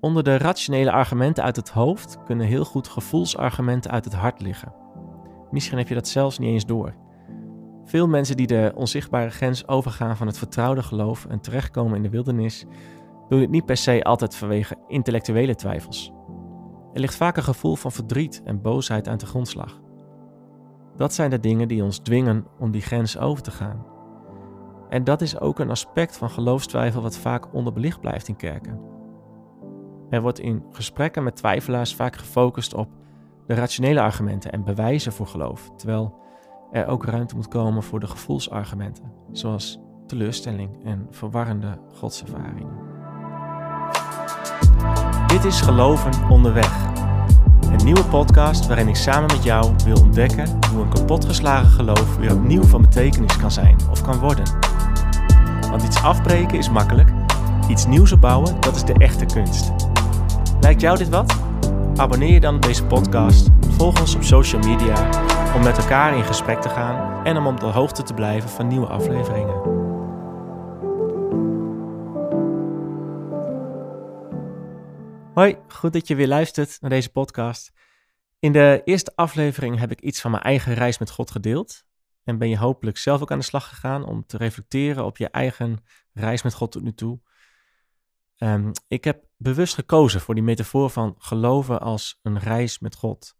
Onder de rationele argumenten uit het hoofd kunnen heel goed gevoelsargumenten uit het hart liggen. Misschien heb je dat zelfs niet eens door. Veel mensen die de onzichtbare grens overgaan van het vertrouwde geloof en terechtkomen in de wildernis, doen het niet per se altijd vanwege intellectuele twijfels. Er ligt vaak een gevoel van verdriet en boosheid aan de grondslag. Dat zijn de dingen die ons dwingen om die grens over te gaan. En dat is ook een aspect van geloofstwijfel wat vaak onderbelicht blijft in kerken. Er wordt in gesprekken met twijfelaars vaak gefocust op de rationele argumenten en bewijzen voor geloof, terwijl er ook ruimte moet komen voor de gevoelsargumenten, zoals teleurstelling en verwarrende godservaringen. Dit is Geloven onderweg. Een nieuwe podcast waarin ik samen met jou wil ontdekken hoe een kapotgeslagen geloof weer opnieuw van betekenis kan zijn of kan worden. Want iets afbreken is makkelijk, iets nieuws opbouwen, dat is de echte kunst. Lijkt jou dit wat? Abonneer je dan op deze podcast, volg ons op social media om met elkaar in gesprek te gaan en om op de hoogte te blijven van nieuwe afleveringen. Hoi, goed dat je weer luistert naar deze podcast. In de eerste aflevering heb ik iets van mijn eigen reis met God gedeeld. En ben je hopelijk zelf ook aan de slag gegaan om te reflecteren op je eigen reis met God tot nu toe. Um, ik heb bewust gekozen voor die metafoor van geloven als een reis met God.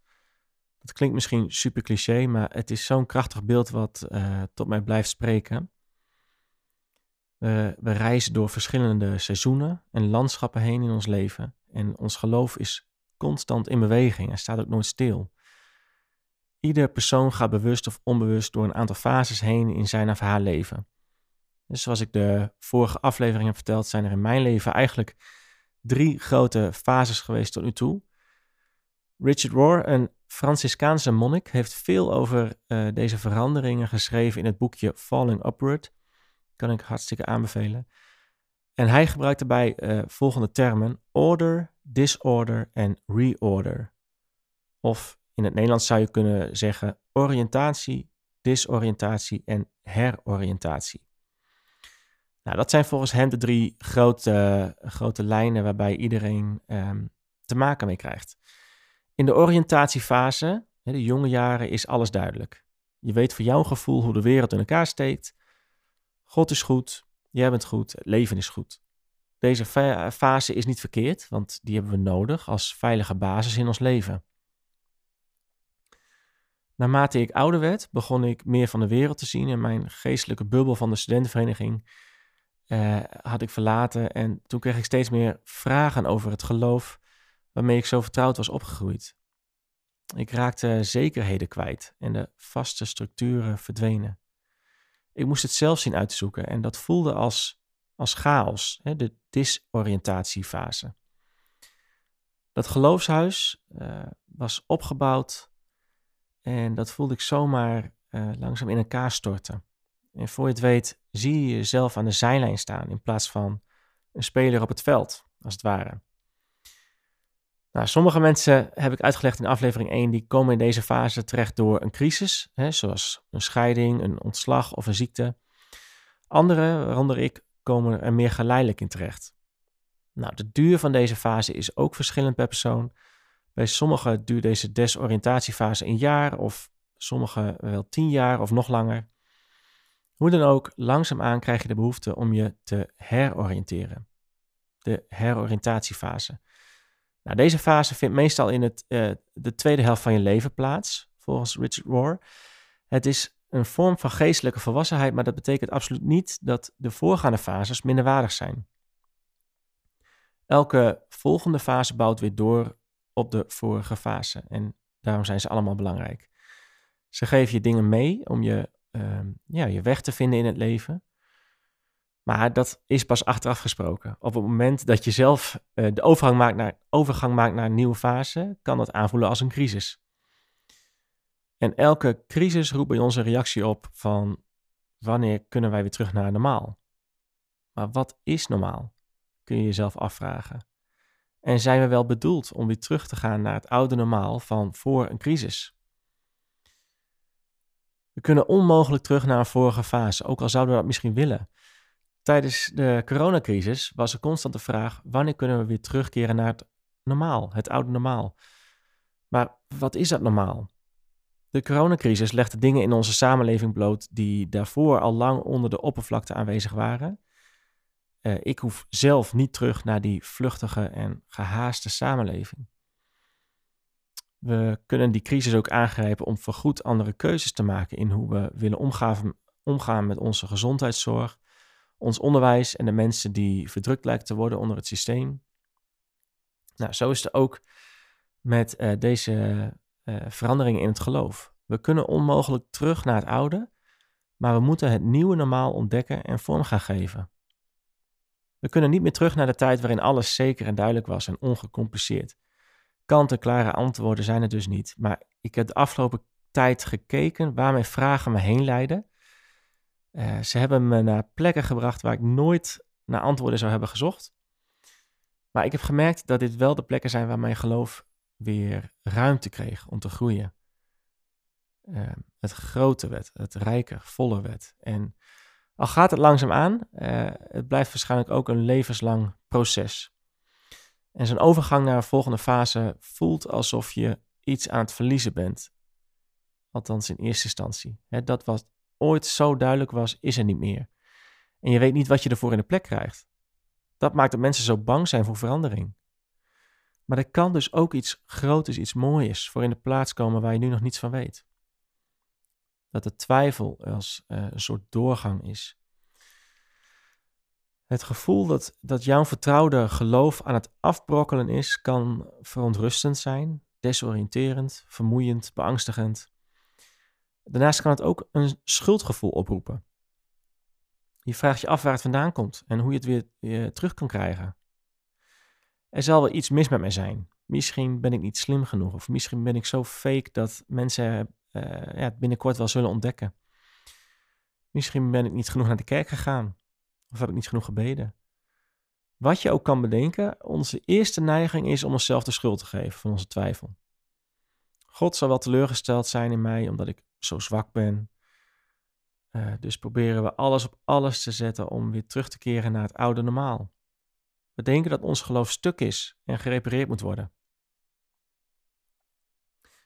Dat klinkt misschien super cliché, maar het is zo'n krachtig beeld wat uh, tot mij blijft spreken. We, we reizen door verschillende seizoenen en landschappen heen in ons leven. En ons geloof is constant in beweging en staat ook nooit stil. Ieder persoon gaat bewust of onbewust door een aantal fases heen in zijn of haar leven. Dus zoals ik de vorige aflevering heb verteld, zijn er in mijn leven eigenlijk drie grote fases geweest tot nu toe. Richard Rohr, een Franciscaanse monnik, heeft veel over uh, deze veranderingen geschreven in het boekje Falling Upward. Kan ik hartstikke aanbevelen. En hij gebruikt daarbij uh, volgende termen: order, disorder en reorder. Of in het Nederlands zou je kunnen zeggen oriëntatie, disoriëntatie en heroriëntatie. Nou, dat zijn volgens hem de drie grote, grote lijnen waarbij iedereen um, te maken mee krijgt. In de oriëntatiefase, de jonge jaren, is alles duidelijk. Je weet voor jouw gevoel hoe de wereld in elkaar steekt. God is goed, jij bent goed, het leven is goed. Deze fase is niet verkeerd, want die hebben we nodig als veilige basis in ons leven. Naarmate ik ouder werd, begon ik meer van de wereld te zien en mijn geestelijke bubbel van de studentenvereniging uh, had ik verlaten. En toen kreeg ik steeds meer vragen over het geloof waarmee ik zo vertrouwd was opgegroeid. Ik raakte zekerheden kwijt en de vaste structuren verdwenen. Ik moest het zelf zien uit te zoeken en dat voelde als, als chaos, hè, de disoriëntatiefase. Dat geloofshuis uh, was opgebouwd en dat voelde ik zomaar uh, langzaam in elkaar storten. En voor je het weet, zie je jezelf aan de zijlijn staan in plaats van een speler op het veld, als het ware. Nou, sommige mensen heb ik uitgelegd in aflevering 1, die komen in deze fase terecht door een crisis, hè, zoals een scheiding, een ontslag of een ziekte. Anderen, waaronder ik, komen er meer geleidelijk in terecht. Nou, de duur van deze fase is ook verschillend per persoon. Bij sommigen duurt deze desoriëntatiefase een jaar, of sommigen wel tien jaar of nog langer. Hoe dan ook, langzaamaan krijg je de behoefte om je te heroriënteren. De heroriëntatiefase. Nou, deze fase vindt meestal in het, uh, de tweede helft van je leven plaats, volgens Richard Rohr. Het is een vorm van geestelijke volwassenheid, maar dat betekent absoluut niet dat de voorgaande fases minderwaardig zijn. Elke volgende fase bouwt weer door op de vorige fase en daarom zijn ze allemaal belangrijk. Ze geven je dingen mee om je Ehm, ja, je weg te vinden in het leven. Maar dat is pas achteraf gesproken. Op het moment dat je zelf uh, de overgang maakt, naar, overgang maakt naar een nieuwe fase, kan dat aanvoelen als een crisis. En elke crisis roept bij ons een reactie op van wanneer kunnen wij weer terug naar normaal? Maar wat is normaal? Kun je jezelf afvragen. En zijn we wel bedoeld om weer terug te gaan naar het oude normaal van voor een crisis? We kunnen onmogelijk terug naar een vorige fase, ook al zouden we dat misschien willen. Tijdens de coronacrisis was er constant de vraag: wanneer kunnen we weer terugkeren naar het normaal, het oude normaal? Maar wat is dat normaal? De coronacrisis legde dingen in onze samenleving bloot die daarvoor al lang onder de oppervlakte aanwezig waren. Uh, ik hoef zelf niet terug naar die vluchtige en gehaaste samenleving. We kunnen die crisis ook aangrijpen om voorgoed andere keuzes te maken in hoe we willen omgaan, met onze gezondheidszorg, ons onderwijs en de mensen die verdrukt lijken te worden onder het systeem. Nou, zo is het ook met uh, deze uh, veranderingen in het geloof. We kunnen onmogelijk terug naar het oude, maar we moeten het nieuwe normaal ontdekken en vorm gaan geven. We kunnen niet meer terug naar de tijd waarin alles zeker en duidelijk was en ongecompliceerd. Kant-en-klare antwoorden zijn er dus niet, maar ik heb de afgelopen tijd gekeken waar mijn vragen me heen leiden. Uh, ze hebben me naar plekken gebracht waar ik nooit naar antwoorden zou hebben gezocht. Maar ik heb gemerkt dat dit wel de plekken zijn waar mijn geloof weer ruimte kreeg om te groeien. Uh, het grote werd, het rijker, voller werd. En al gaat het langzaam aan, uh, het blijft waarschijnlijk ook een levenslang proces. En zo'n overgang naar een volgende fase voelt alsof je iets aan het verliezen bent. Althans in eerste instantie. Hè, dat wat ooit zo duidelijk was, is er niet meer. En je weet niet wat je ervoor in de plek krijgt. Dat maakt dat mensen zo bang zijn voor verandering. Maar er kan dus ook iets groters, iets moois voor in de plaats komen waar je nu nog niets van weet. Dat de twijfel als uh, een soort doorgang is. Het gevoel dat, dat jouw vertrouwde geloof aan het afbrokkelen is, kan verontrustend zijn, desoriënterend, vermoeiend, beangstigend. Daarnaast kan het ook een schuldgevoel oproepen. Je vraagt je af waar het vandaan komt en hoe je het weer, terug kan krijgen. Er zal wel iets mis met mij zijn. Misschien ben ik niet slim genoeg of misschien ben ik zo fake dat mensen uh, ja, het binnenkort wel zullen ontdekken. Misschien ben ik niet genoeg naar de kerk gegaan of heb ik niet genoeg gebeden. Wat je ook kan bedenken, onze eerste neiging is om onszelf de schuld te geven van onze twijfel. God zal wel teleurgesteld zijn in mij omdat ik zo zwak ben. Uh, dus proberen we alles op alles te zetten om weer terug te keren naar het oude normaal. We denken dat ons geloof stuk is en gerepareerd moet worden.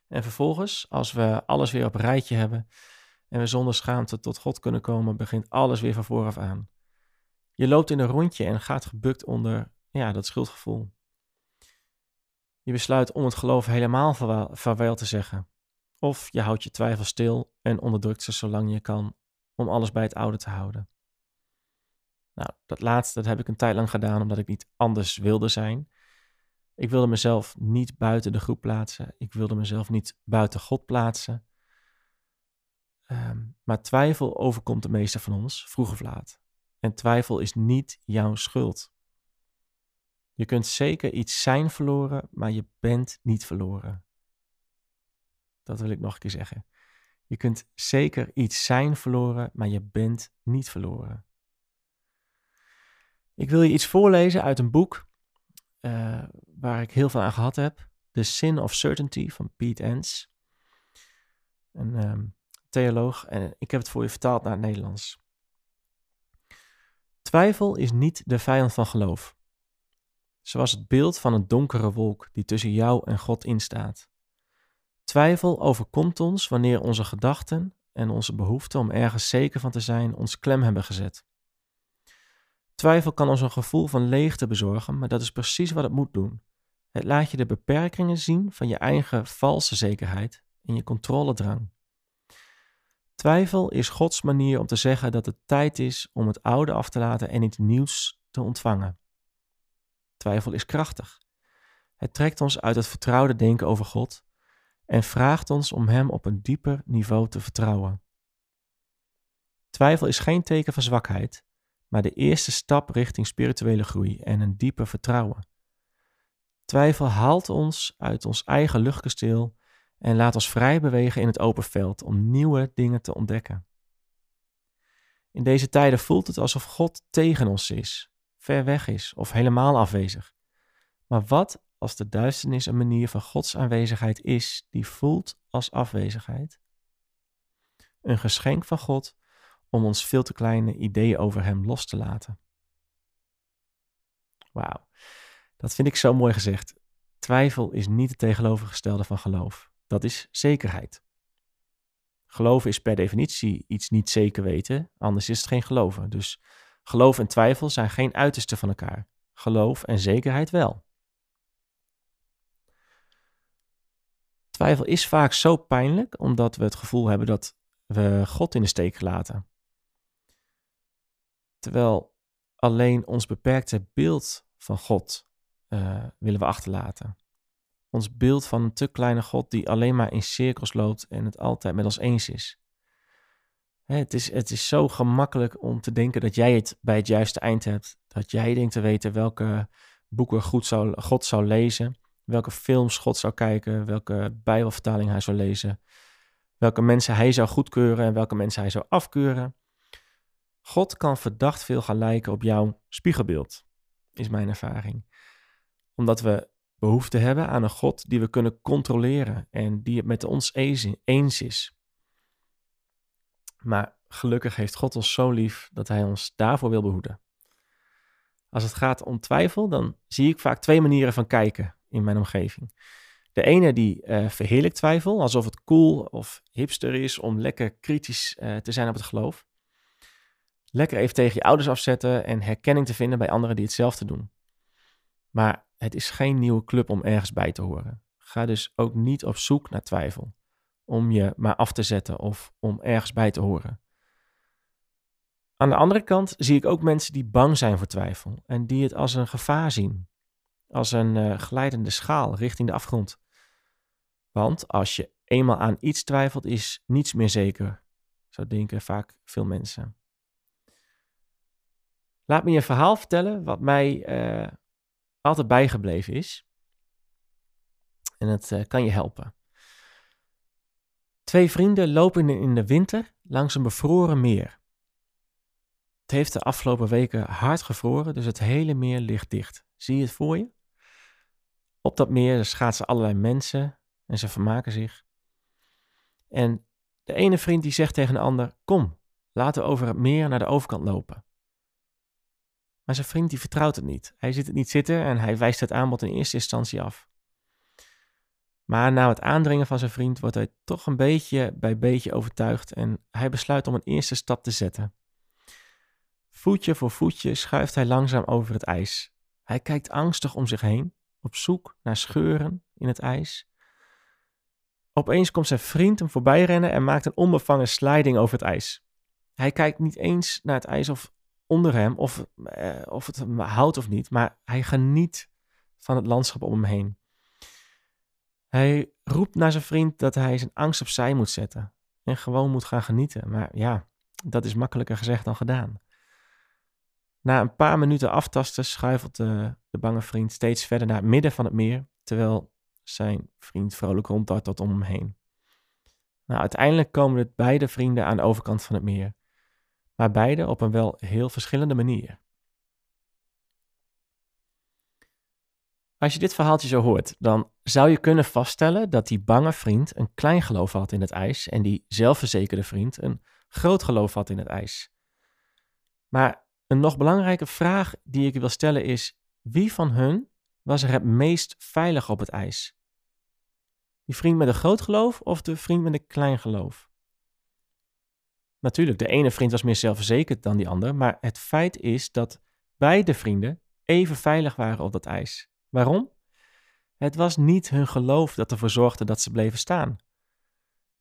En vervolgens, als we alles weer op rijtje hebben en we zonder schaamte tot God kunnen komen, begint alles weer van vooraf aan. Je loopt in een rondje en gaat gebukt onder ja, dat schuldgevoel. Je besluit om het geloof helemaal vaarwel te zeggen. Of je houdt je twijfel stil en onderdrukt ze zolang je kan om alles bij het oude te houden. Nou, dat laatste dat heb ik een tijd lang gedaan omdat ik niet anders wilde zijn. Ik wilde mezelf niet buiten de groep plaatsen. Ik wilde mezelf niet buiten God plaatsen. Um, maar twijfel overkomt de meeste van ons, vroeg of laat. En twijfel is niet jouw schuld. Je kunt zeker iets zijn verloren, maar je bent niet verloren. Dat wil ik nog een keer zeggen. Je kunt zeker iets zijn verloren, maar je bent niet verloren. Ik wil je iets voorlezen uit een boek uh, waar ik heel veel aan gehad heb. The Sin of Certainty van Pete Enns. Een um, theoloog. En ik heb het voor je vertaald naar het Nederlands. Twijfel is niet de vijand van geloof. Zoals het beeld van een donkere wolk die tussen jou en God instaat. Twijfel overkomt ons wanneer onze gedachten en onze behoefte om ergens zeker van te zijn ons klem hebben gezet. Twijfel kan ons een gevoel van leegte bezorgen, maar dat is precies wat het moet doen. Het laat je de beperkingen zien van je eigen valse zekerheid en je controledrang. Twijfel is Gods manier om te zeggen dat het tijd is om het oude af te laten en iets nieuws te ontvangen. Twijfel is krachtig. Het trekt ons uit het vertrouwde denken over God en vraagt ons om Hem op een dieper niveau te vertrouwen. Twijfel is geen teken van zwakheid, maar de eerste stap richting spirituele groei en een dieper vertrouwen. Twijfel haalt ons uit ons eigen luchtkasteel en laat ons vrij bewegen in het open veld om nieuwe dingen te ontdekken. In deze tijden voelt het alsof God tegen ons is, ver weg is of helemaal afwezig. Maar wat als de duisternis een manier van Gods aanwezigheid is die voelt als afwezigheid? Een geschenk van God om ons veel te kleine ideeën over Hem los te laten. Wauw, dat vind ik zo mooi gezegd. Twijfel is niet het tegenovergestelde van geloof. Dat is zekerheid. Geloven is per definitie iets niet zeker weten, anders is het geen geloven. Dus geloof en twijfel zijn geen uitersten van elkaar. Geloof en zekerheid wel. Twijfel is vaak zo pijnlijk omdat we het gevoel hebben dat we God in de steek laten. Terwijl alleen ons beperkte beeld van God uh, willen we achterlaten. Ons beeld van een te kleine God die alleen maar in cirkels loopt en het altijd met ons eens is. Het, is het is zo gemakkelijk om te denken dat jij het bij het juiste eind hebt. Dat jij denkt te weten welke boeken goed zou, God zou lezen, welke films God zou kijken, welke Bijbelvertaling hij zou lezen, welke mensen hij zou goedkeuren en welke mensen hij zou afkeuren. God kan verdacht veel gaan lijken op jouw spiegelbeeld, is mijn ervaring. Omdat we behoefte hebben aan een God die we kunnen controleren en die het met ons eens is. Maar gelukkig heeft God ons zo lief dat Hij ons daarvoor wil behoeden. Als het gaat om twijfel, dan zie ik vaak twee manieren van kijken in mijn omgeving. De ene die uh, verheerlijkt twijfel, alsof het cool of hipster is om lekker kritisch uh, te zijn op het geloof. Lekker even tegen je ouders afzetten en herkenning te vinden bij anderen die hetzelfde doen. Maar het is geen nieuwe club om ergens bij te horen. Ga dus ook niet op zoek naar twijfel, om je maar af te zetten of om ergens bij te horen. Aan de andere kant zie ik ook mensen die bang zijn voor twijfel en die het als een gevaar zien, als een uh, glijdende schaal richting de afgrond. Want als je eenmaal aan iets twijfelt, is niets meer zeker, zo denken vaak veel mensen. Laat me je een verhaal vertellen wat mij uh, altijd bijgebleven is. En het uh, kan je helpen. Twee vrienden lopen in de winter langs een bevroren meer. Het heeft de afgelopen weken hard gevroren, dus het hele meer ligt dicht. Zie je het voor je? Op dat meer schaatsen allerlei mensen en ze vermaken zich. En de ene vriend die zegt tegen de ander: Kom, laten we over het meer naar de overkant lopen. Maar zijn vriend die vertrouwt het niet. Hij ziet het niet zitten en hij wijst het aanbod in eerste instantie af. Maar na het aandringen van zijn vriend wordt hij toch een beetje bij beetje overtuigd en hij besluit om een eerste stap te zetten. Voetje voor voetje schuift hij langzaam over het ijs. Hij kijkt angstig om zich heen, op zoek naar scheuren in het ijs. Opeens komt zijn vriend hem voorbij rennen en maakt een onbevangen sliding over het ijs. Hij kijkt niet eens naar het ijs of onder hem, of, uh, of het hem houdt of niet, maar hij geniet van het landschap om hem heen. Hij roept naar zijn vriend dat hij zijn angst opzij moet zetten en gewoon moet gaan genieten. Maar ja, dat is makkelijker gezegd dan gedaan. Na een paar minuten aftasten schuifelt de, de bange vriend steeds verder naar het midden van het meer, terwijl zijn vriend vrolijk ronddartelt om hem heen. Nou, uiteindelijk komen de beide vrienden aan de overkant van het meer maar beide op een wel heel verschillende manier. Als je dit verhaaltje zo hoort, dan zou je kunnen vaststellen dat die bange vriend een klein geloof had in het ijs en die zelfverzekerde vriend een groot geloof had in het ijs. Maar een nog belangrijke vraag die ik wil stellen is: wie van hun was er het meest veilig op het ijs? Die vriend met een groot geloof of de vriend met een klein geloof? Natuurlijk, de ene vriend was meer zelfverzekerd dan die ander, maar het feit is dat beide vrienden even veilig waren op dat ijs. Waarom? Het was niet hun geloof dat ervoor zorgde dat ze bleven staan.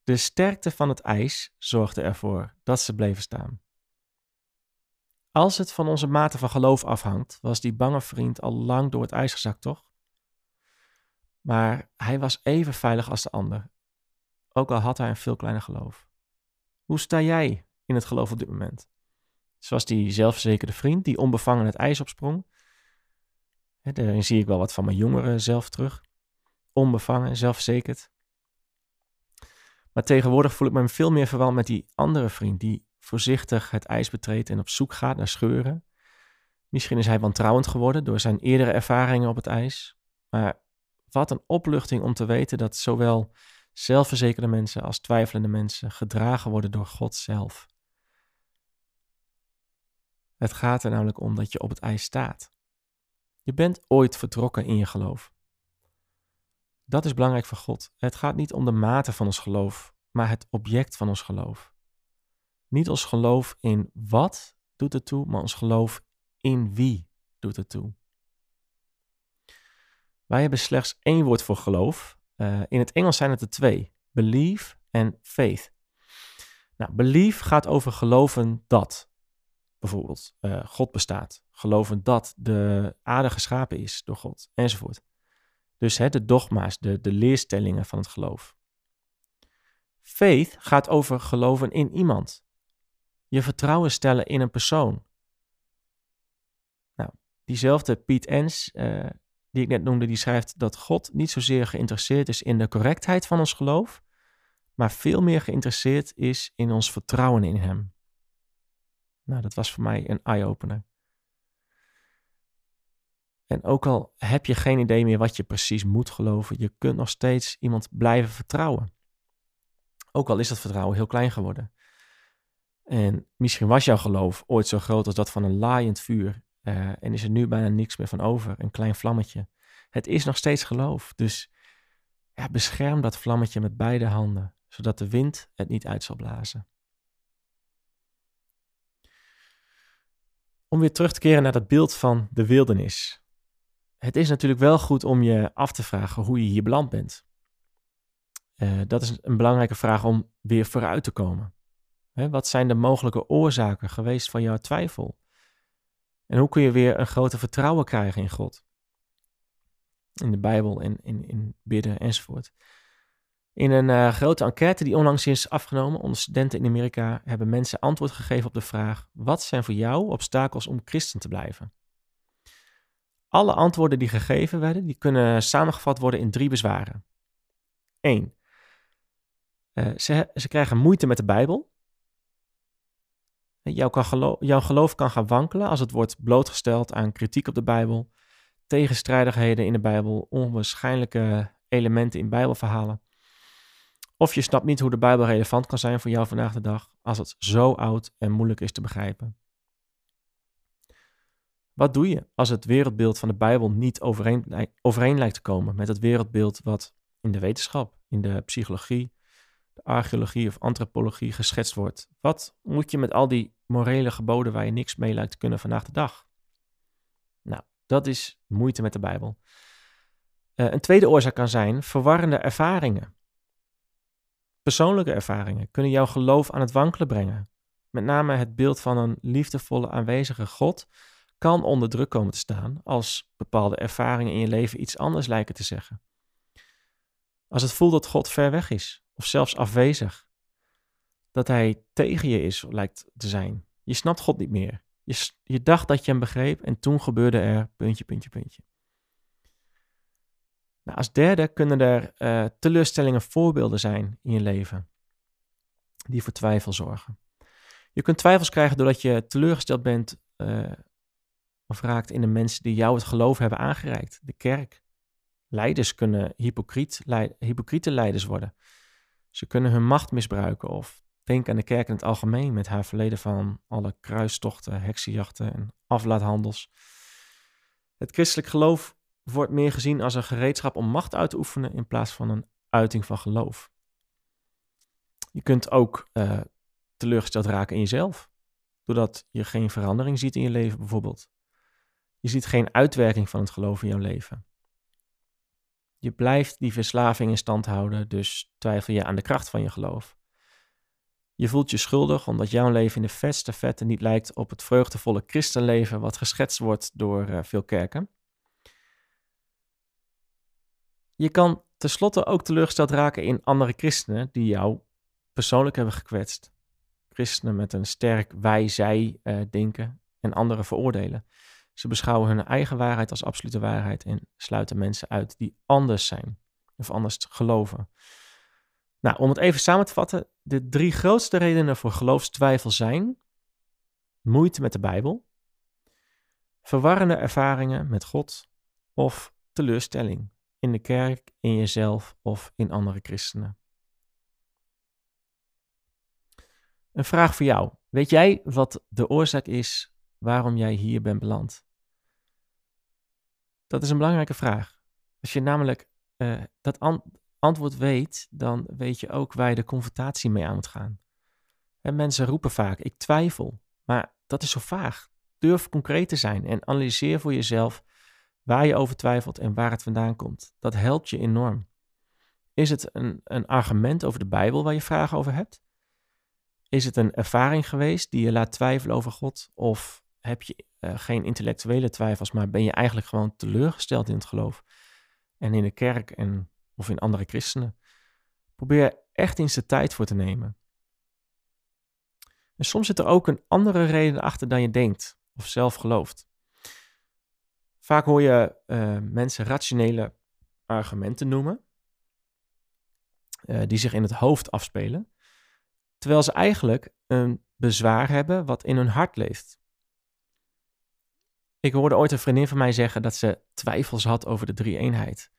De sterkte van het ijs zorgde ervoor dat ze bleven staan. Als het van onze mate van geloof afhangt, was die bange vriend al lang door het ijs gezakt, toch? Maar hij was even veilig als de ander, ook al had hij een veel kleiner geloof. Hoe sta jij in het geloof op dit moment? Zoals die zelfverzekerde vriend die onbevangen het ijs opsprong. daarin zie ik wel wat van mijn jongeren zelf terug. Onbevangen, zelfverzekerd. Maar tegenwoordig voel ik me veel meer verwant met die andere vriend die voorzichtig het ijs betreedt en op zoek gaat naar scheuren. Misschien is hij wantrouwend geworden door zijn eerdere ervaringen op het ijs. Maar wat een opluchting om te weten dat zowel zelfverzekerde mensen als twijfelende mensen gedragen worden door God zelf. Het gaat er namelijk om dat je op het ijs staat. Je bent ooit vertrokken in je geloof. Dat is belangrijk voor God. Het gaat niet om de mate van ons geloof, maar het object van ons geloof. Niet ons geloof in wat doet het toe, maar ons geloof in wie doet het toe. Wij hebben slechts één woord voor geloof. Uh, in het Engels zijn het er twee: believe en faith. Nou, belief gaat over geloven dat. Bijvoorbeeld, uh, God bestaat. Geloven dat de aarde geschapen is door God, enzovoort. Dus hè, de dogma's, de, de leerstellingen van het geloof. Faith gaat over geloven in iemand. Je vertrouwen stellen in een persoon. Nou, diezelfde Piet Ens, uh, die ik net noemde, die schrijft dat God niet zozeer geïnteresseerd is in de correctheid van ons geloof, maar veel meer geïnteresseerd is in ons vertrouwen in Hem. Nou, dat was voor mij een eye-opener. En ook al heb je geen idee meer wat je precies moet geloven, je kunt nog steeds iemand blijven vertrouwen. Ook al is dat vertrouwen heel klein geworden. En misschien was jouw geloof ooit zo groot als dat van een laaiend vuur. Uh, en is er nu bijna niks meer van over, een klein vlammetje. Het is nog steeds geloof. Dus ja, bescherm dat vlammetje met beide handen zodat de wind het niet uit zal blazen. Om weer terug te keren naar dat beeld van de wildernis. Het is natuurlijk wel goed om je af te vragen hoe je hier beland bent. Uh, dat is een belangrijke vraag om weer vooruit te komen. Hè, wat zijn de mogelijke oorzaken geweest van jouw twijfel? En hoe kun je weer een groter vertrouwen krijgen in God? In de Bijbel en in, in bidden enzovoort. In een uh, grote enquête die onlangs is afgenomen onder studenten in Amerika hebben mensen antwoord gegeven op de vraag: wat zijn voor jou obstakels om christen te blijven? Alle antwoorden die gegeven werden, die kunnen samengevat worden in drie bezwaren. 1. Uh, eh, ze, ze krijgen moeite met de Bijbel. Jouw, kan geloof, jouw geloof kan gaan wankelen als het wordt blootgesteld aan kritiek op de Bijbel, tegenstrijdigheden in de Bijbel, onwaarschijnlijke elementen in Bijbelverhalen. Of je snapt niet hoe de Bijbel relevant kan zijn voor jou vandaag de dag als het zo oud en moeilijk is te begrijpen. Wat doe je als het wereldbeeld van de Bijbel niet overeen, overeen lijkt te komen met het wereldbeeld wat in de wetenschap, in de psychologie, de archeologie of antropologie geschetst wordt? Wat moet je met al die morele geboden waar je niks mee lijkt te kunnen vandaag de dag? Nou, dat is moeite met de Bijbel. Uh, een tweede oorzaak kan zijn verwarrende ervaringen. Persoonlijke ervaringen kunnen jouw geloof aan het wankelen brengen. Met name het beeld van een liefdevolle aanwezige God kan onder druk komen te staan als bepaalde ervaringen in je leven iets anders lijken te zeggen. Als het voelt dat God ver weg is of zelfs afwezig. Dat Hij tegen je is, lijkt te zijn. Je snapt God niet meer. Je, je dacht dat je hem begreep en toen gebeurde er puntje, puntje, puntje. Nou, als derde kunnen er uh, teleurstellingen voorbeelden zijn in je leven die voor twijfel zorgen. Je kunt twijfels krijgen doordat je teleurgesteld bent uh, of raakt in de mensen die jou het geloof hebben aangereikt, de kerk. Leiders kunnen hypocriet, hypocriete leiders worden. Ze kunnen hun macht misbruiken of denk aan de kerk in het algemeen met haar verleden van alle kruistochten, heksenjachten en aflaathandels. Het christelijk geloof wordt meer gezien als een gereedschap om macht uit te oefenen in plaats van een uiting van geloof. Je kunt ook uh, teleurgesteld raken in jezelf, doordat je geen verandering ziet in je leven bijvoorbeeld. Je ziet geen uitwerking van het geloof in jouw leven. Je blijft die verslaving in stand houden, dus twijfel je aan de kracht van je geloof. Je voelt je schuldig omdat jouw leven in de vetste vette niet lijkt op het vreugdevolle christenleven wat geschetst wordt door uh, veel kerken. Je kan tenslotte ook teleurgesteld raken in andere christenen die jou persoonlijk hebben gekwetst. Christenen met een sterk wij-zij uh, denken en anderen veroordelen. Ze beschouwen hun eigen waarheid als absolute waarheid en sluiten mensen uit die anders zijn of anders geloven. Nou, om het even samen te vatten, de drie grootste redenen voor geloofstwijfel zijn moeite met de Bijbel, verwarrende ervaringen met God of teleurstelling in de kerk, in jezelf of in andere christenen. Een vraag voor jou. Weet jij wat de oorzaak is waarom jij hier bent beland? Dat is een belangrijke vraag. Als je namelijk uh, dat antwoord weet, dan weet je ook waar je de confrontatie mee aan moet gaan. En mensen roepen vaak: ik twijfel. Maar dat is zo vaag. Durf concreet te zijn en analyseer voor jezelf waar je over twijfelt en waar het vandaan komt. Dat helpt je enorm. Is het een, een argument over de Bijbel waar je vragen over hebt? Is het een ervaring geweest die je laat twijfelen over God? Of heb je uh, geen intellectuele twijfels, maar ben je eigenlijk gewoon teleurgesteld in het geloof? En in de kerk en, of in andere christenen? Probeer echt eens de tijd voor te nemen. En soms zit er ook een andere reden achter dan je denkt of zelf gelooft. Vaak hoor je uh, mensen rationele argumenten noemen, uh, die zich in het hoofd afspelen, terwijl ze eigenlijk een bezwaar hebben wat in hun hart leeft. Ik hoorde ooit een vriendin van mij zeggen dat ze twijfels had over de drie-eenheid.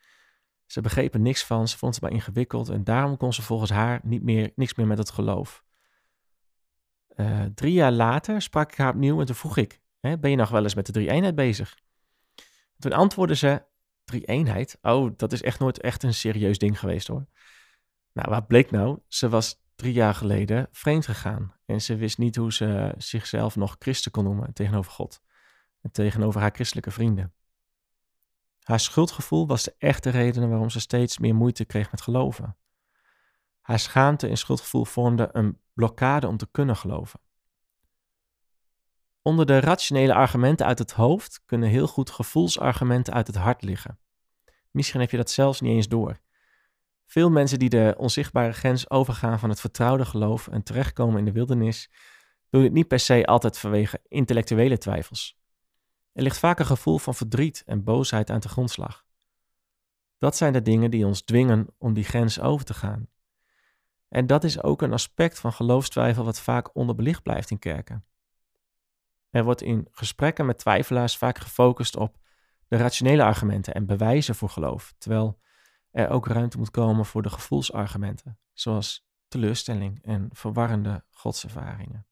Ze begrepen niks van, ze vond het maar ingewikkeld en daarom kon ze volgens haar niet meer, niks meer met het geloof. Uh, drie jaar later sprak ik haar opnieuw en toen vroeg ik, ben je nog wel eens met de drie-eenheid bezig? Toen antwoordde ze, drie-eenheid? Oh, dat is echt nooit echt een serieus ding geweest hoor. Nou, wat bleek nou? Ze was drie jaar geleden vreemd gegaan en ze wist niet hoe ze zichzelf nog christen kon noemen tegenover God en tegenover haar christelijke vrienden. Haar schuldgevoel was de echte reden waarom ze steeds meer moeite kreeg met geloven. Haar schaamte en schuldgevoel vormden een blokkade om te kunnen geloven. Onder de rationele argumenten uit het hoofd kunnen heel goed gevoelsargumenten uit het hart liggen. Misschien heb je dat zelfs niet eens door. Veel mensen die de onzichtbare grens overgaan van het vertrouwde geloof en terechtkomen in de wildernis, doen het niet per se altijd vanwege intellectuele twijfels. Er ligt vaak een gevoel van verdriet en boosheid aan de grondslag. Dat zijn de dingen die ons dwingen om die grens over te gaan. En dat is ook een aspect van geloofstwijfel wat vaak onderbelicht blijft in kerken. Er wordt in gesprekken met twijfelaars vaak gefocust op de rationele argumenten en bewijzen voor geloof, terwijl er ook ruimte moet komen voor de gevoelsargumenten, zoals teleurstelling en verwarrende godservaringen.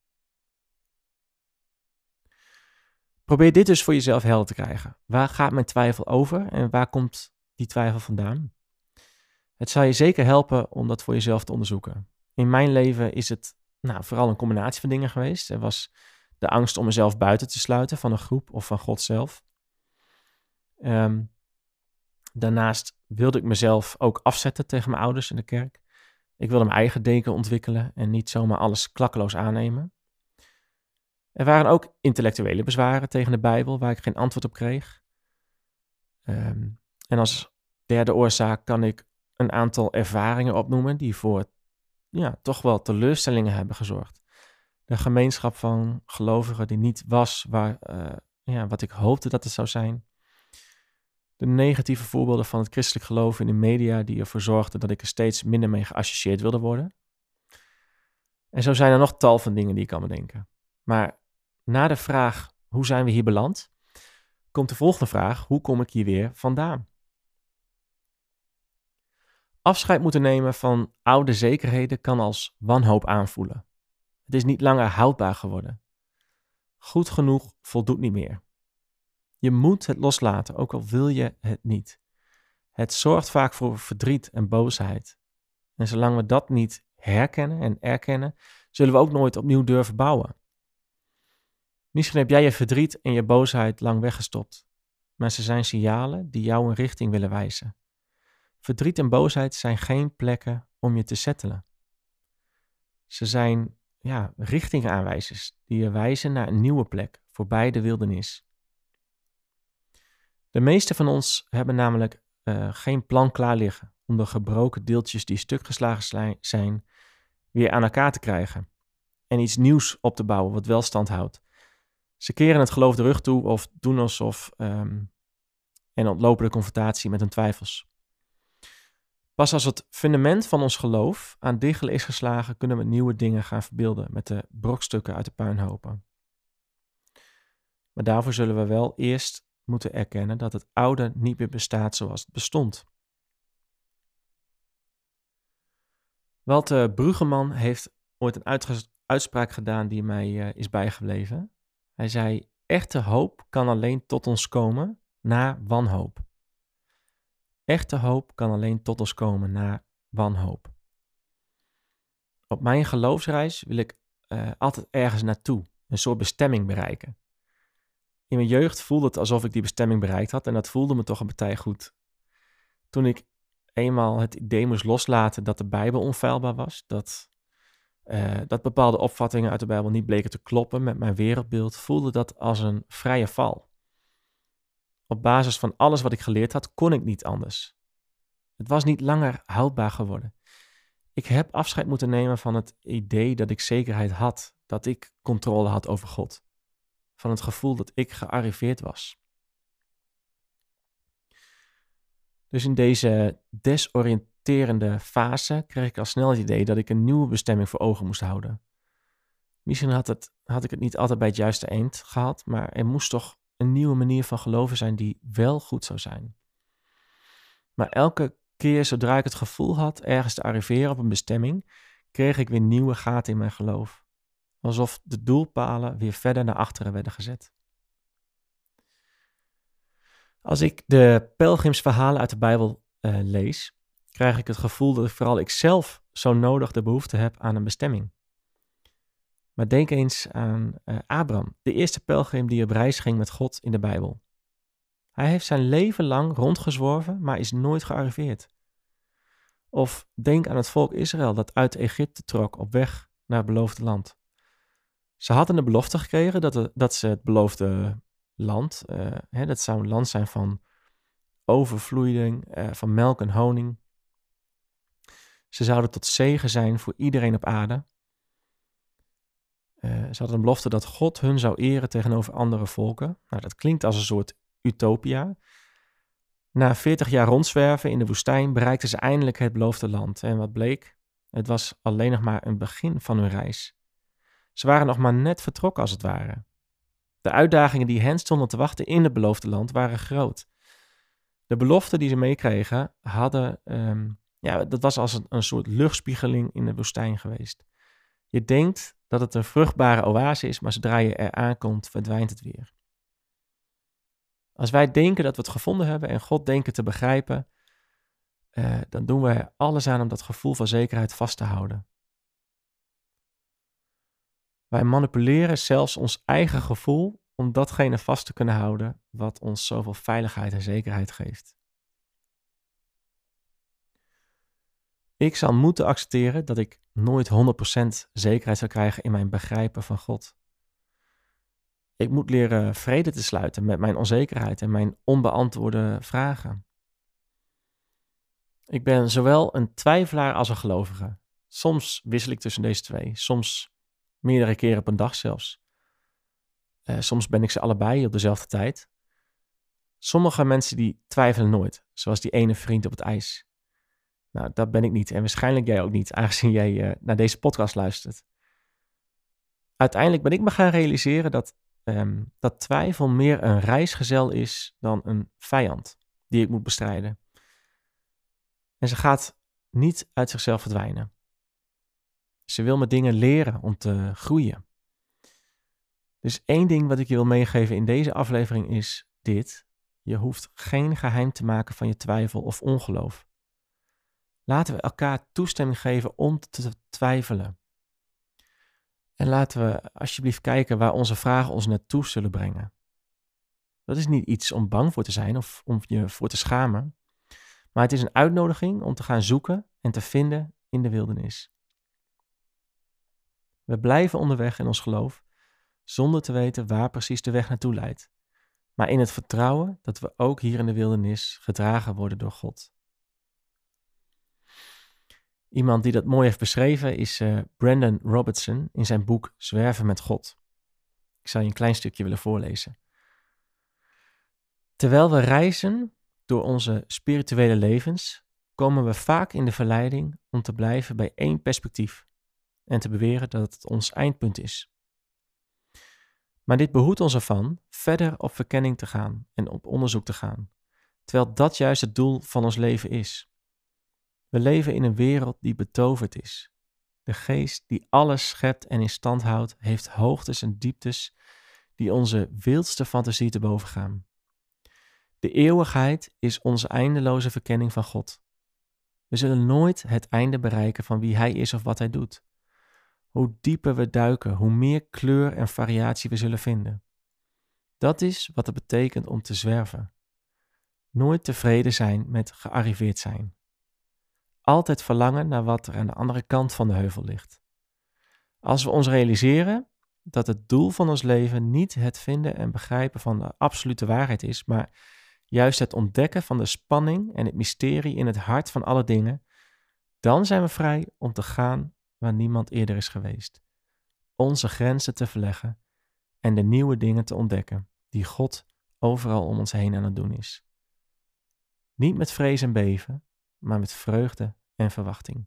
Probeer dit dus voor jezelf helder te krijgen. Waar gaat mijn twijfel over en waar komt die twijfel vandaan? Het zal je zeker helpen om dat voor jezelf te onderzoeken. In mijn leven is het nou, vooral een combinatie van dingen geweest. Er was de angst om mezelf buiten te sluiten van een groep of van God zelf. Ehm, daarnaast wilde ik mezelf ook afzetten tegen mijn ouders in de kerk. Ik wilde mijn eigen deken ontwikkelen en niet zomaar alles klakkeloos aannemen. Er waren ook intellectuele bezwaren tegen de Bijbel waar ik geen antwoord op kreeg. Ehm, en als derde oorzaak kan ik een aantal ervaringen opnoemen die voor ja, toch wel teleurstellingen hebben gezorgd. De gemeenschap van gelovigen die niet was waar, uh, ja, wat ik hoopte dat het zou zijn. De negatieve voorbeelden van het christelijk geloof in de media die ervoor zorgden dat ik er steeds minder mee geassocieerd wilde worden. En zo zijn er nog tal van dingen die ik kan bedenken. Maar na de vraag hoe zijn we hier beland, komt de volgende vraag: hoe kom ik hier weer vandaan? Afscheid moeten nemen van oude zekerheden kan als wanhoop aanvoelen. Het is niet langer houdbaar geworden. Goed genoeg voldoet niet meer. Je moet het loslaten, ook al wil je het niet. Het zorgt vaak voor verdriet en boosheid. En zolang we dat niet herkennen en erkennen, zullen we ook nooit opnieuw durven bouwen. Misschien heb jij je verdriet en je boosheid lang weggestopt, maar ze zijn signalen die jou een richting willen wijzen. Verdriet en boosheid zijn geen plekken om je te settelen. Ze zijn ja, richtingaanwijzers die je wijzen naar een nieuwe plek voorbij de wildernis. De meeste van ons hebben namelijk uh, geen plan klaar liggen om de gebroken deeltjes die stuk geslagen zijn weer aan elkaar te krijgen en iets nieuws op te bouwen wat wel stand houdt. Ze keren het geloof de rug toe of doen alsof um, en ontlopen de confrontatie met hun twijfels. Pas als het fundament van ons geloof aan diggelen is geslagen, kunnen we nieuwe dingen gaan verbeelden met de brokstukken uit de puinhopen. Maar daarvoor zullen we wel eerst moeten erkennen dat het oude niet meer bestaat zoals het bestond. Walter Bruggeman heeft ooit een uitspraak gedaan die mij uh, is bijgebleven. Hij zei: echte hoop kan alleen tot ons komen na wanhoop. Echte hoop kan alleen tot ons komen na wanhoop. Op mijn geloofsreis wil ik uh, altijd ergens naartoe, een soort bestemming bereiken. In mijn jeugd voelde het alsof ik die bestemming bereikt had en dat voelde me toch een partij goed. Toen ik eenmaal het idee moest loslaten dat de Bijbel onfeilbaar was, dat, uh, dat bepaalde opvattingen uit de Bijbel niet bleken te kloppen met mijn wereldbeeld, voelde dat als een vrije val. Op basis van alles wat ik geleerd had, kon ik niet anders. Het was niet langer houdbaar geworden. Ik heb afscheid moeten nemen van het idee dat ik zekerheid had, dat ik controle had over God. Van het gevoel dat ik gearriveerd was. Dus in deze desoriënterende fase kreeg ik al snel het idee dat ik een nieuwe bestemming voor ogen moest houden. Misschien had, het, had ik het niet altijd bij het juiste eind gehad, maar er moest toch een nieuwe manier van geloven zijn die wel goed zou zijn. Maar elke keer zodra ik het gevoel had ergens te arriveren op een bestemming, kreeg ik weer nieuwe gaten in mijn geloof. Alsof de doelpalen weer verder naar achteren werden gezet. Als ik de pelgrimsverhalen uit de Bijbel uh, lees, krijg ik het gevoel dat ik vooral ikzelf zo nodig de behoefte heb aan een bestemming. Maar denk eens aan uh, Abraham, de eerste pelgrim die op reis ging met God in de Bijbel. Hij heeft zijn leven lang rondgezworven, maar is nooit gearriveerd. Of denk aan het volk Israël dat uit Egypte trok op weg naar het beloofde land. Ze hadden de belofte gekregen dat, dat ze het beloofde land, uh, hè, dat zou een land zijn van overvloeiing, uh, van melk en honing. Ze zouden tot zegen zijn voor iedereen op aarde. Uh, ze hadden een belofte dat God hun zou eren tegenover andere volken. Nou, dat klinkt als een soort utopia. Na 40 jaar rondzwerven in de woestijn bereikten ze eindelijk het beloofde land. En wat bleek? Het was alleen nog maar een begin van hun reis. Ze waren nog maar net vertrokken als het ware. De uitdagingen die hen stonden te wachten in het beloofde land waren groot. De beloften die ze meekregen hadden, um, ja, dat was als een, soort luchtspiegeling in de woestijn geweest. Je denkt dat het een vruchtbare oase is, maar zodra je er aankomt, verdwijnt het weer. Als wij denken dat we het gevonden hebben en God denken te begrijpen, uh, dan doen we er alles aan om dat gevoel van zekerheid vast te houden. Wij manipuleren zelfs ons eigen gevoel om datgene vast te kunnen houden wat ons zoveel veiligheid en zekerheid geeft. Ik zal moeten accepteren dat ik nooit 100% zekerheid zal krijgen in mijn begrijpen van God. Ik moet leren vrede te sluiten met mijn onzekerheid en mijn onbeantwoorde vragen. Ik ben zowel een twijfelaar als een gelovige. Soms wissel ik tussen deze twee, soms meerdere keren op een dag zelfs. Uh, soms ben ik ze allebei op dezelfde tijd. Sommige mensen die twijfelen nooit, zoals die ene vriend op het ijs. Nou, dat ben ik niet en waarschijnlijk jij ook niet, aangezien jij uh, naar deze podcast luistert. Uiteindelijk ben ik me gaan realiseren dat um, dat twijfel meer een reisgezel is dan een vijand die ik moet bestrijden. En ze gaat niet uit zichzelf verdwijnen. Ze wil me dingen leren om te groeien. Dus één ding wat ik je wil meegeven in deze aflevering is dit. Je hoeft geen geheim te maken van je twijfel of ongeloof. Laten we elkaar toestemming geven om te twijfelen. En laten we alsjeblieft kijken waar onze vragen ons naartoe zullen brengen. Dat is niet iets om bang voor te zijn of om je voor te schamen, maar het is een uitnodiging om te gaan zoeken en te vinden in de wildernis. We blijven onderweg in ons geloof, zonder te weten waar precies de weg naartoe leidt, maar in het vertrouwen dat we ook hier in de wildernis gedragen worden door God. Iemand die dat mooi heeft beschreven is uh, Brandon Robertson in zijn boek Zwerven met God. Ik zal je een klein stukje willen voorlezen. Terwijl we reizen door onze spirituele levens, komen we vaak in de verleiding om te blijven bij één perspectief en te beweren dat het ons eindpunt is. Maar dit behoedt ons ervan verder op verkenning te gaan en op onderzoek te gaan, terwijl dat juist het doel van ons leven is. We leven in een wereld die betoverd is. De geest die alles schept en in stand houdt, heeft hoogtes en dieptes die onze wildste fantasie te boven gaan. De eeuwigheid is onze eindeloze verkenning van God. We zullen nooit het einde bereiken van wie Hij is of wat Hij doet. Hoe dieper we duiken, hoe meer kleur en variatie we zullen vinden. Dat is wat het betekent om te zwerven. Nooit tevreden zijn met gearriveerd zijn. Altijd verlangen naar wat er aan de andere kant van de heuvel ligt. Als we ons realiseren dat het doel van ons leven niet het vinden en begrijpen van de absolute waarheid is, maar juist het ontdekken van de spanning en het mysterie in het hart van alle dingen, dan zijn we vrij om te gaan waar niemand eerder is geweest. Onze grenzen te verleggen en de nieuwe dingen te ontdekken die God overal om ons heen aan het doen is. Niet met vrees en beven, maar met vreugde en verwachting.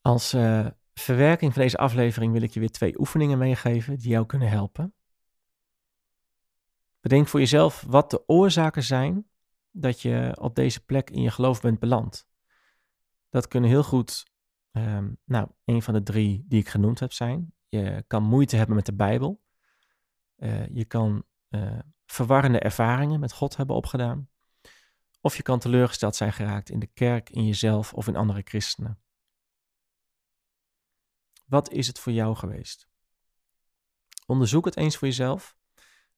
Als uh, verwerking van deze aflevering wil ik je weer twee oefeningen meegeven die jou kunnen helpen. Bedenk voor jezelf wat de oorzaken zijn dat je op deze plek in je geloof bent beland. Dat kunnen heel goed, um, nou, een van de drie die ik genoemd heb zijn. Je kan moeite hebben met de Bijbel. Uh, je kan uh, verwarrende ervaringen met God hebben opgedaan. Of je kan teleurgesteld zijn geraakt in de kerk, in jezelf of in andere christenen. Wat is het voor jou geweest? Onderzoek het eens voor jezelf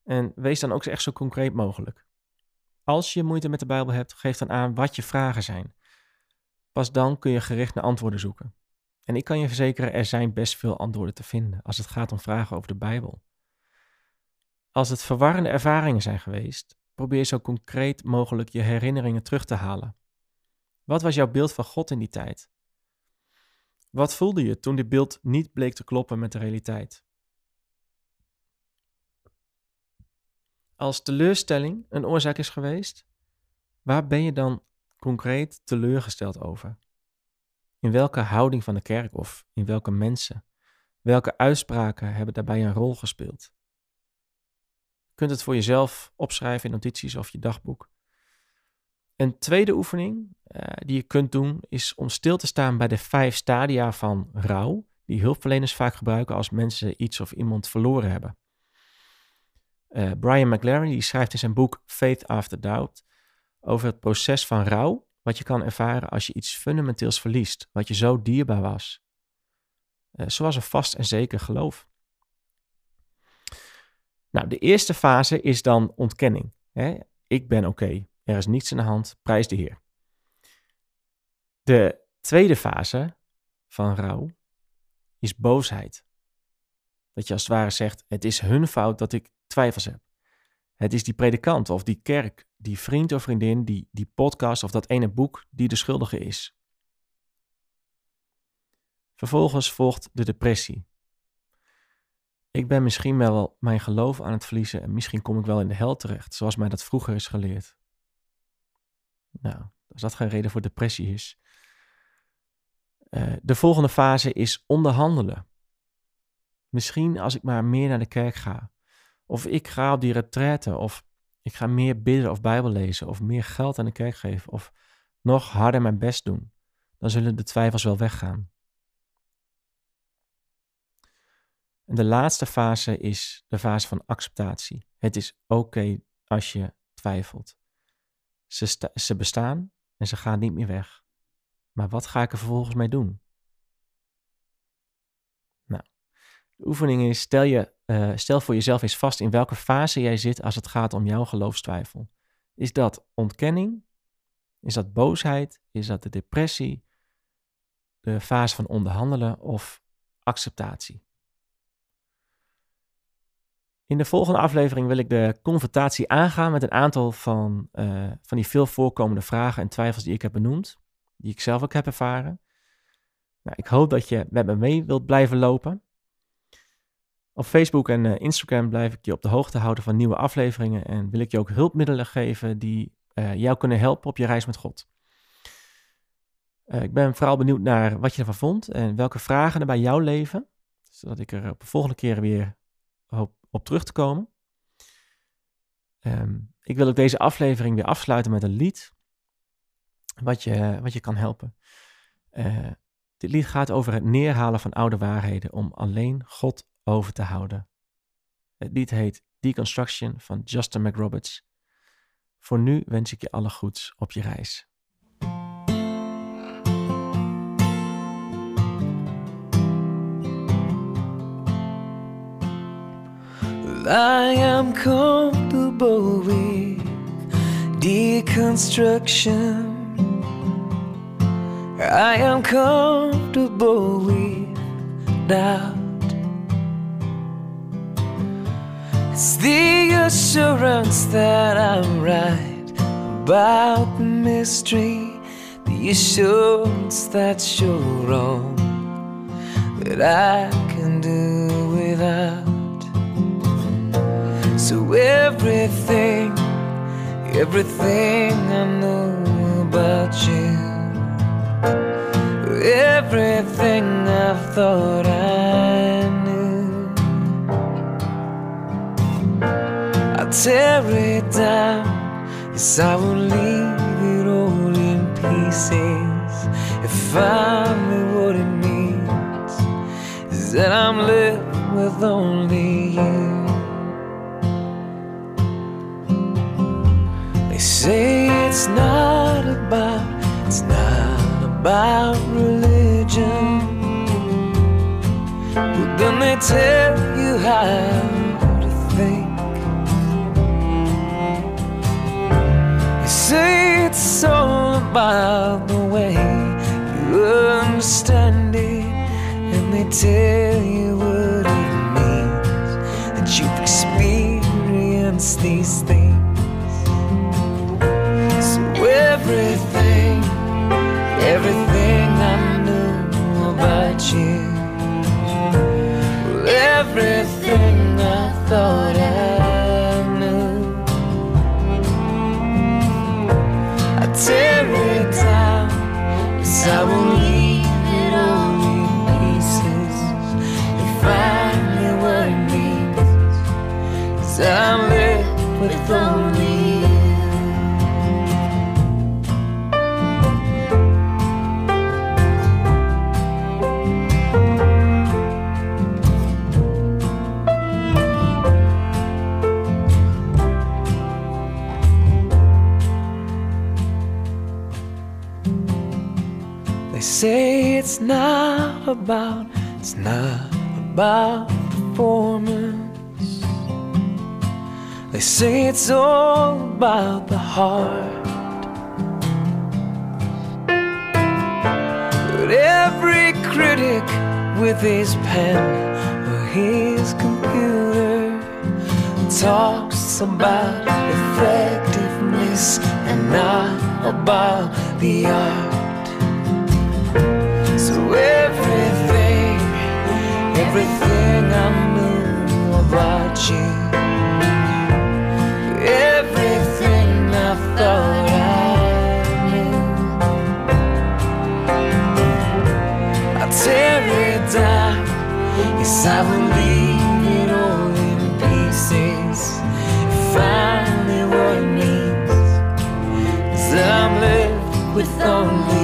en wees dan ook echt zo concreet mogelijk. Als je moeite met de Bijbel hebt, geef dan aan wat je vragen zijn. Pas dan kun je gericht naar antwoorden zoeken. En ik kan je verzekeren, er zijn best veel antwoorden te vinden als het gaat om vragen over de Bijbel. Als het verwarrende ervaringen zijn geweest, probeer zo concreet mogelijk je herinneringen terug te halen. Wat was jouw beeld van God in die tijd? Wat voelde je toen dit beeld niet bleek te kloppen met de realiteit? Als teleurstelling een oorzaak is geweest, waar ben je dan concreet teleurgesteld over? In welke houding van de kerk of in welke mensen? Welke uitspraken hebben daarbij een rol gespeeld? Kunt het voor jezelf opschrijven in notities of je dagboek. Een tweede oefening uh, die je kunt doen is om stil te staan bij de vijf stadia van rouw, die hulpverleners vaak gebruiken als mensen iets of iemand verloren hebben. Uh, Brian McLaren die schrijft in zijn boek Faith After Doubt over het proces van rouw, wat je kan ervaren als je iets fundamenteels verliest, wat je zo dierbaar was. Uh, zoals een vast en zeker geloof. Nou, de eerste fase is dan ontkenning. Hè? Ik ben oké. Er is niets aan de hand, prijs de Heer. De tweede fase van rouw is boosheid. Dat je als het ware zegt: Het is hun fout dat ik twijfels heb. Het is die predikant of die kerk, die vriend of vriendin, die, die podcast of dat ene boek die de schuldige is. Vervolgens volgt de depressie. Ik ben misschien wel mijn geloof aan het verliezen en misschien kom ik wel in de hel terecht, zoals mij dat vroeger is geleerd. Nou, als dat geen reden voor depressie is. Uh, de volgende fase is onderhandelen. Misschien als ik maar meer naar de kerk ga. Of ik ga op die retraite. Of ik ga meer bidden of Bijbel lezen. Of meer geld aan de kerk geven. Of nog harder mijn best doen. Dan zullen de twijfels wel weggaan. En de laatste fase is de fase van acceptatie. Het is oké als je twijfelt. Ze, ze bestaan en ze gaan niet meer weg. Maar wat ga ik er vervolgens mee doen? Nou, de oefening is: stel, je, uh, stel voor jezelf eens vast in welke fase jij zit als het gaat om jouw geloofstwijfel. Is dat ontkenning? Is dat boosheid? Is dat de depressie? De fase van onderhandelen of acceptatie? In de volgende aflevering wil ik de confrontatie aangaan met een aantal van, uh, van die veel voorkomende vragen en twijfels die ik heb benoemd, die ik zelf ook heb ervaren. Nou, ik hoop dat je met me mee wilt blijven lopen. Op Facebook en uh, Instagram blijf ik je op de hoogte houden van nieuwe afleveringen en wil ik je ook hulpmiddelen geven die uh, jou kunnen helpen op je reis met God. ik ben vooral benieuwd naar wat je ervan vond en welke vragen er bij jou leven, zodat ik er op de volgende keer weer hoop op terug te komen. Um, ik wil ook deze aflevering weer afsluiten met een lied wat je, wat je kan helpen. Uh, Dit lied gaat over het neerhalen van oude waarheden om alleen God over te houden. Het lied heet Deconstruction van Justin McRoberts. Voor nu wens ik je alle goeds op je reis. I am comfortable with deconstruction. I am comfortable with doubt. It's the assurance that I'm right about the mystery, the assurance that you're wrong, that I can do So everything, everything I know about you, everything I've thought I knew, I'll tear it down. Yes, I will leave it all in pieces. If I knew what it means, is that I'm left with only you. Say it's not about, it's not about religion. But then they tell you how to think. They say it's all about the way you understand it. And they tell you what it means that you've experienced these not about, it's not about performance. They say it's all about the heart. But every critic with his pen or his computer talks about effectiveness and not about the art. Everything I knew about you, everything I thought I knew, I tear it down. Yes, I will leave it all in pieces. Finally, what it means is I'm left with only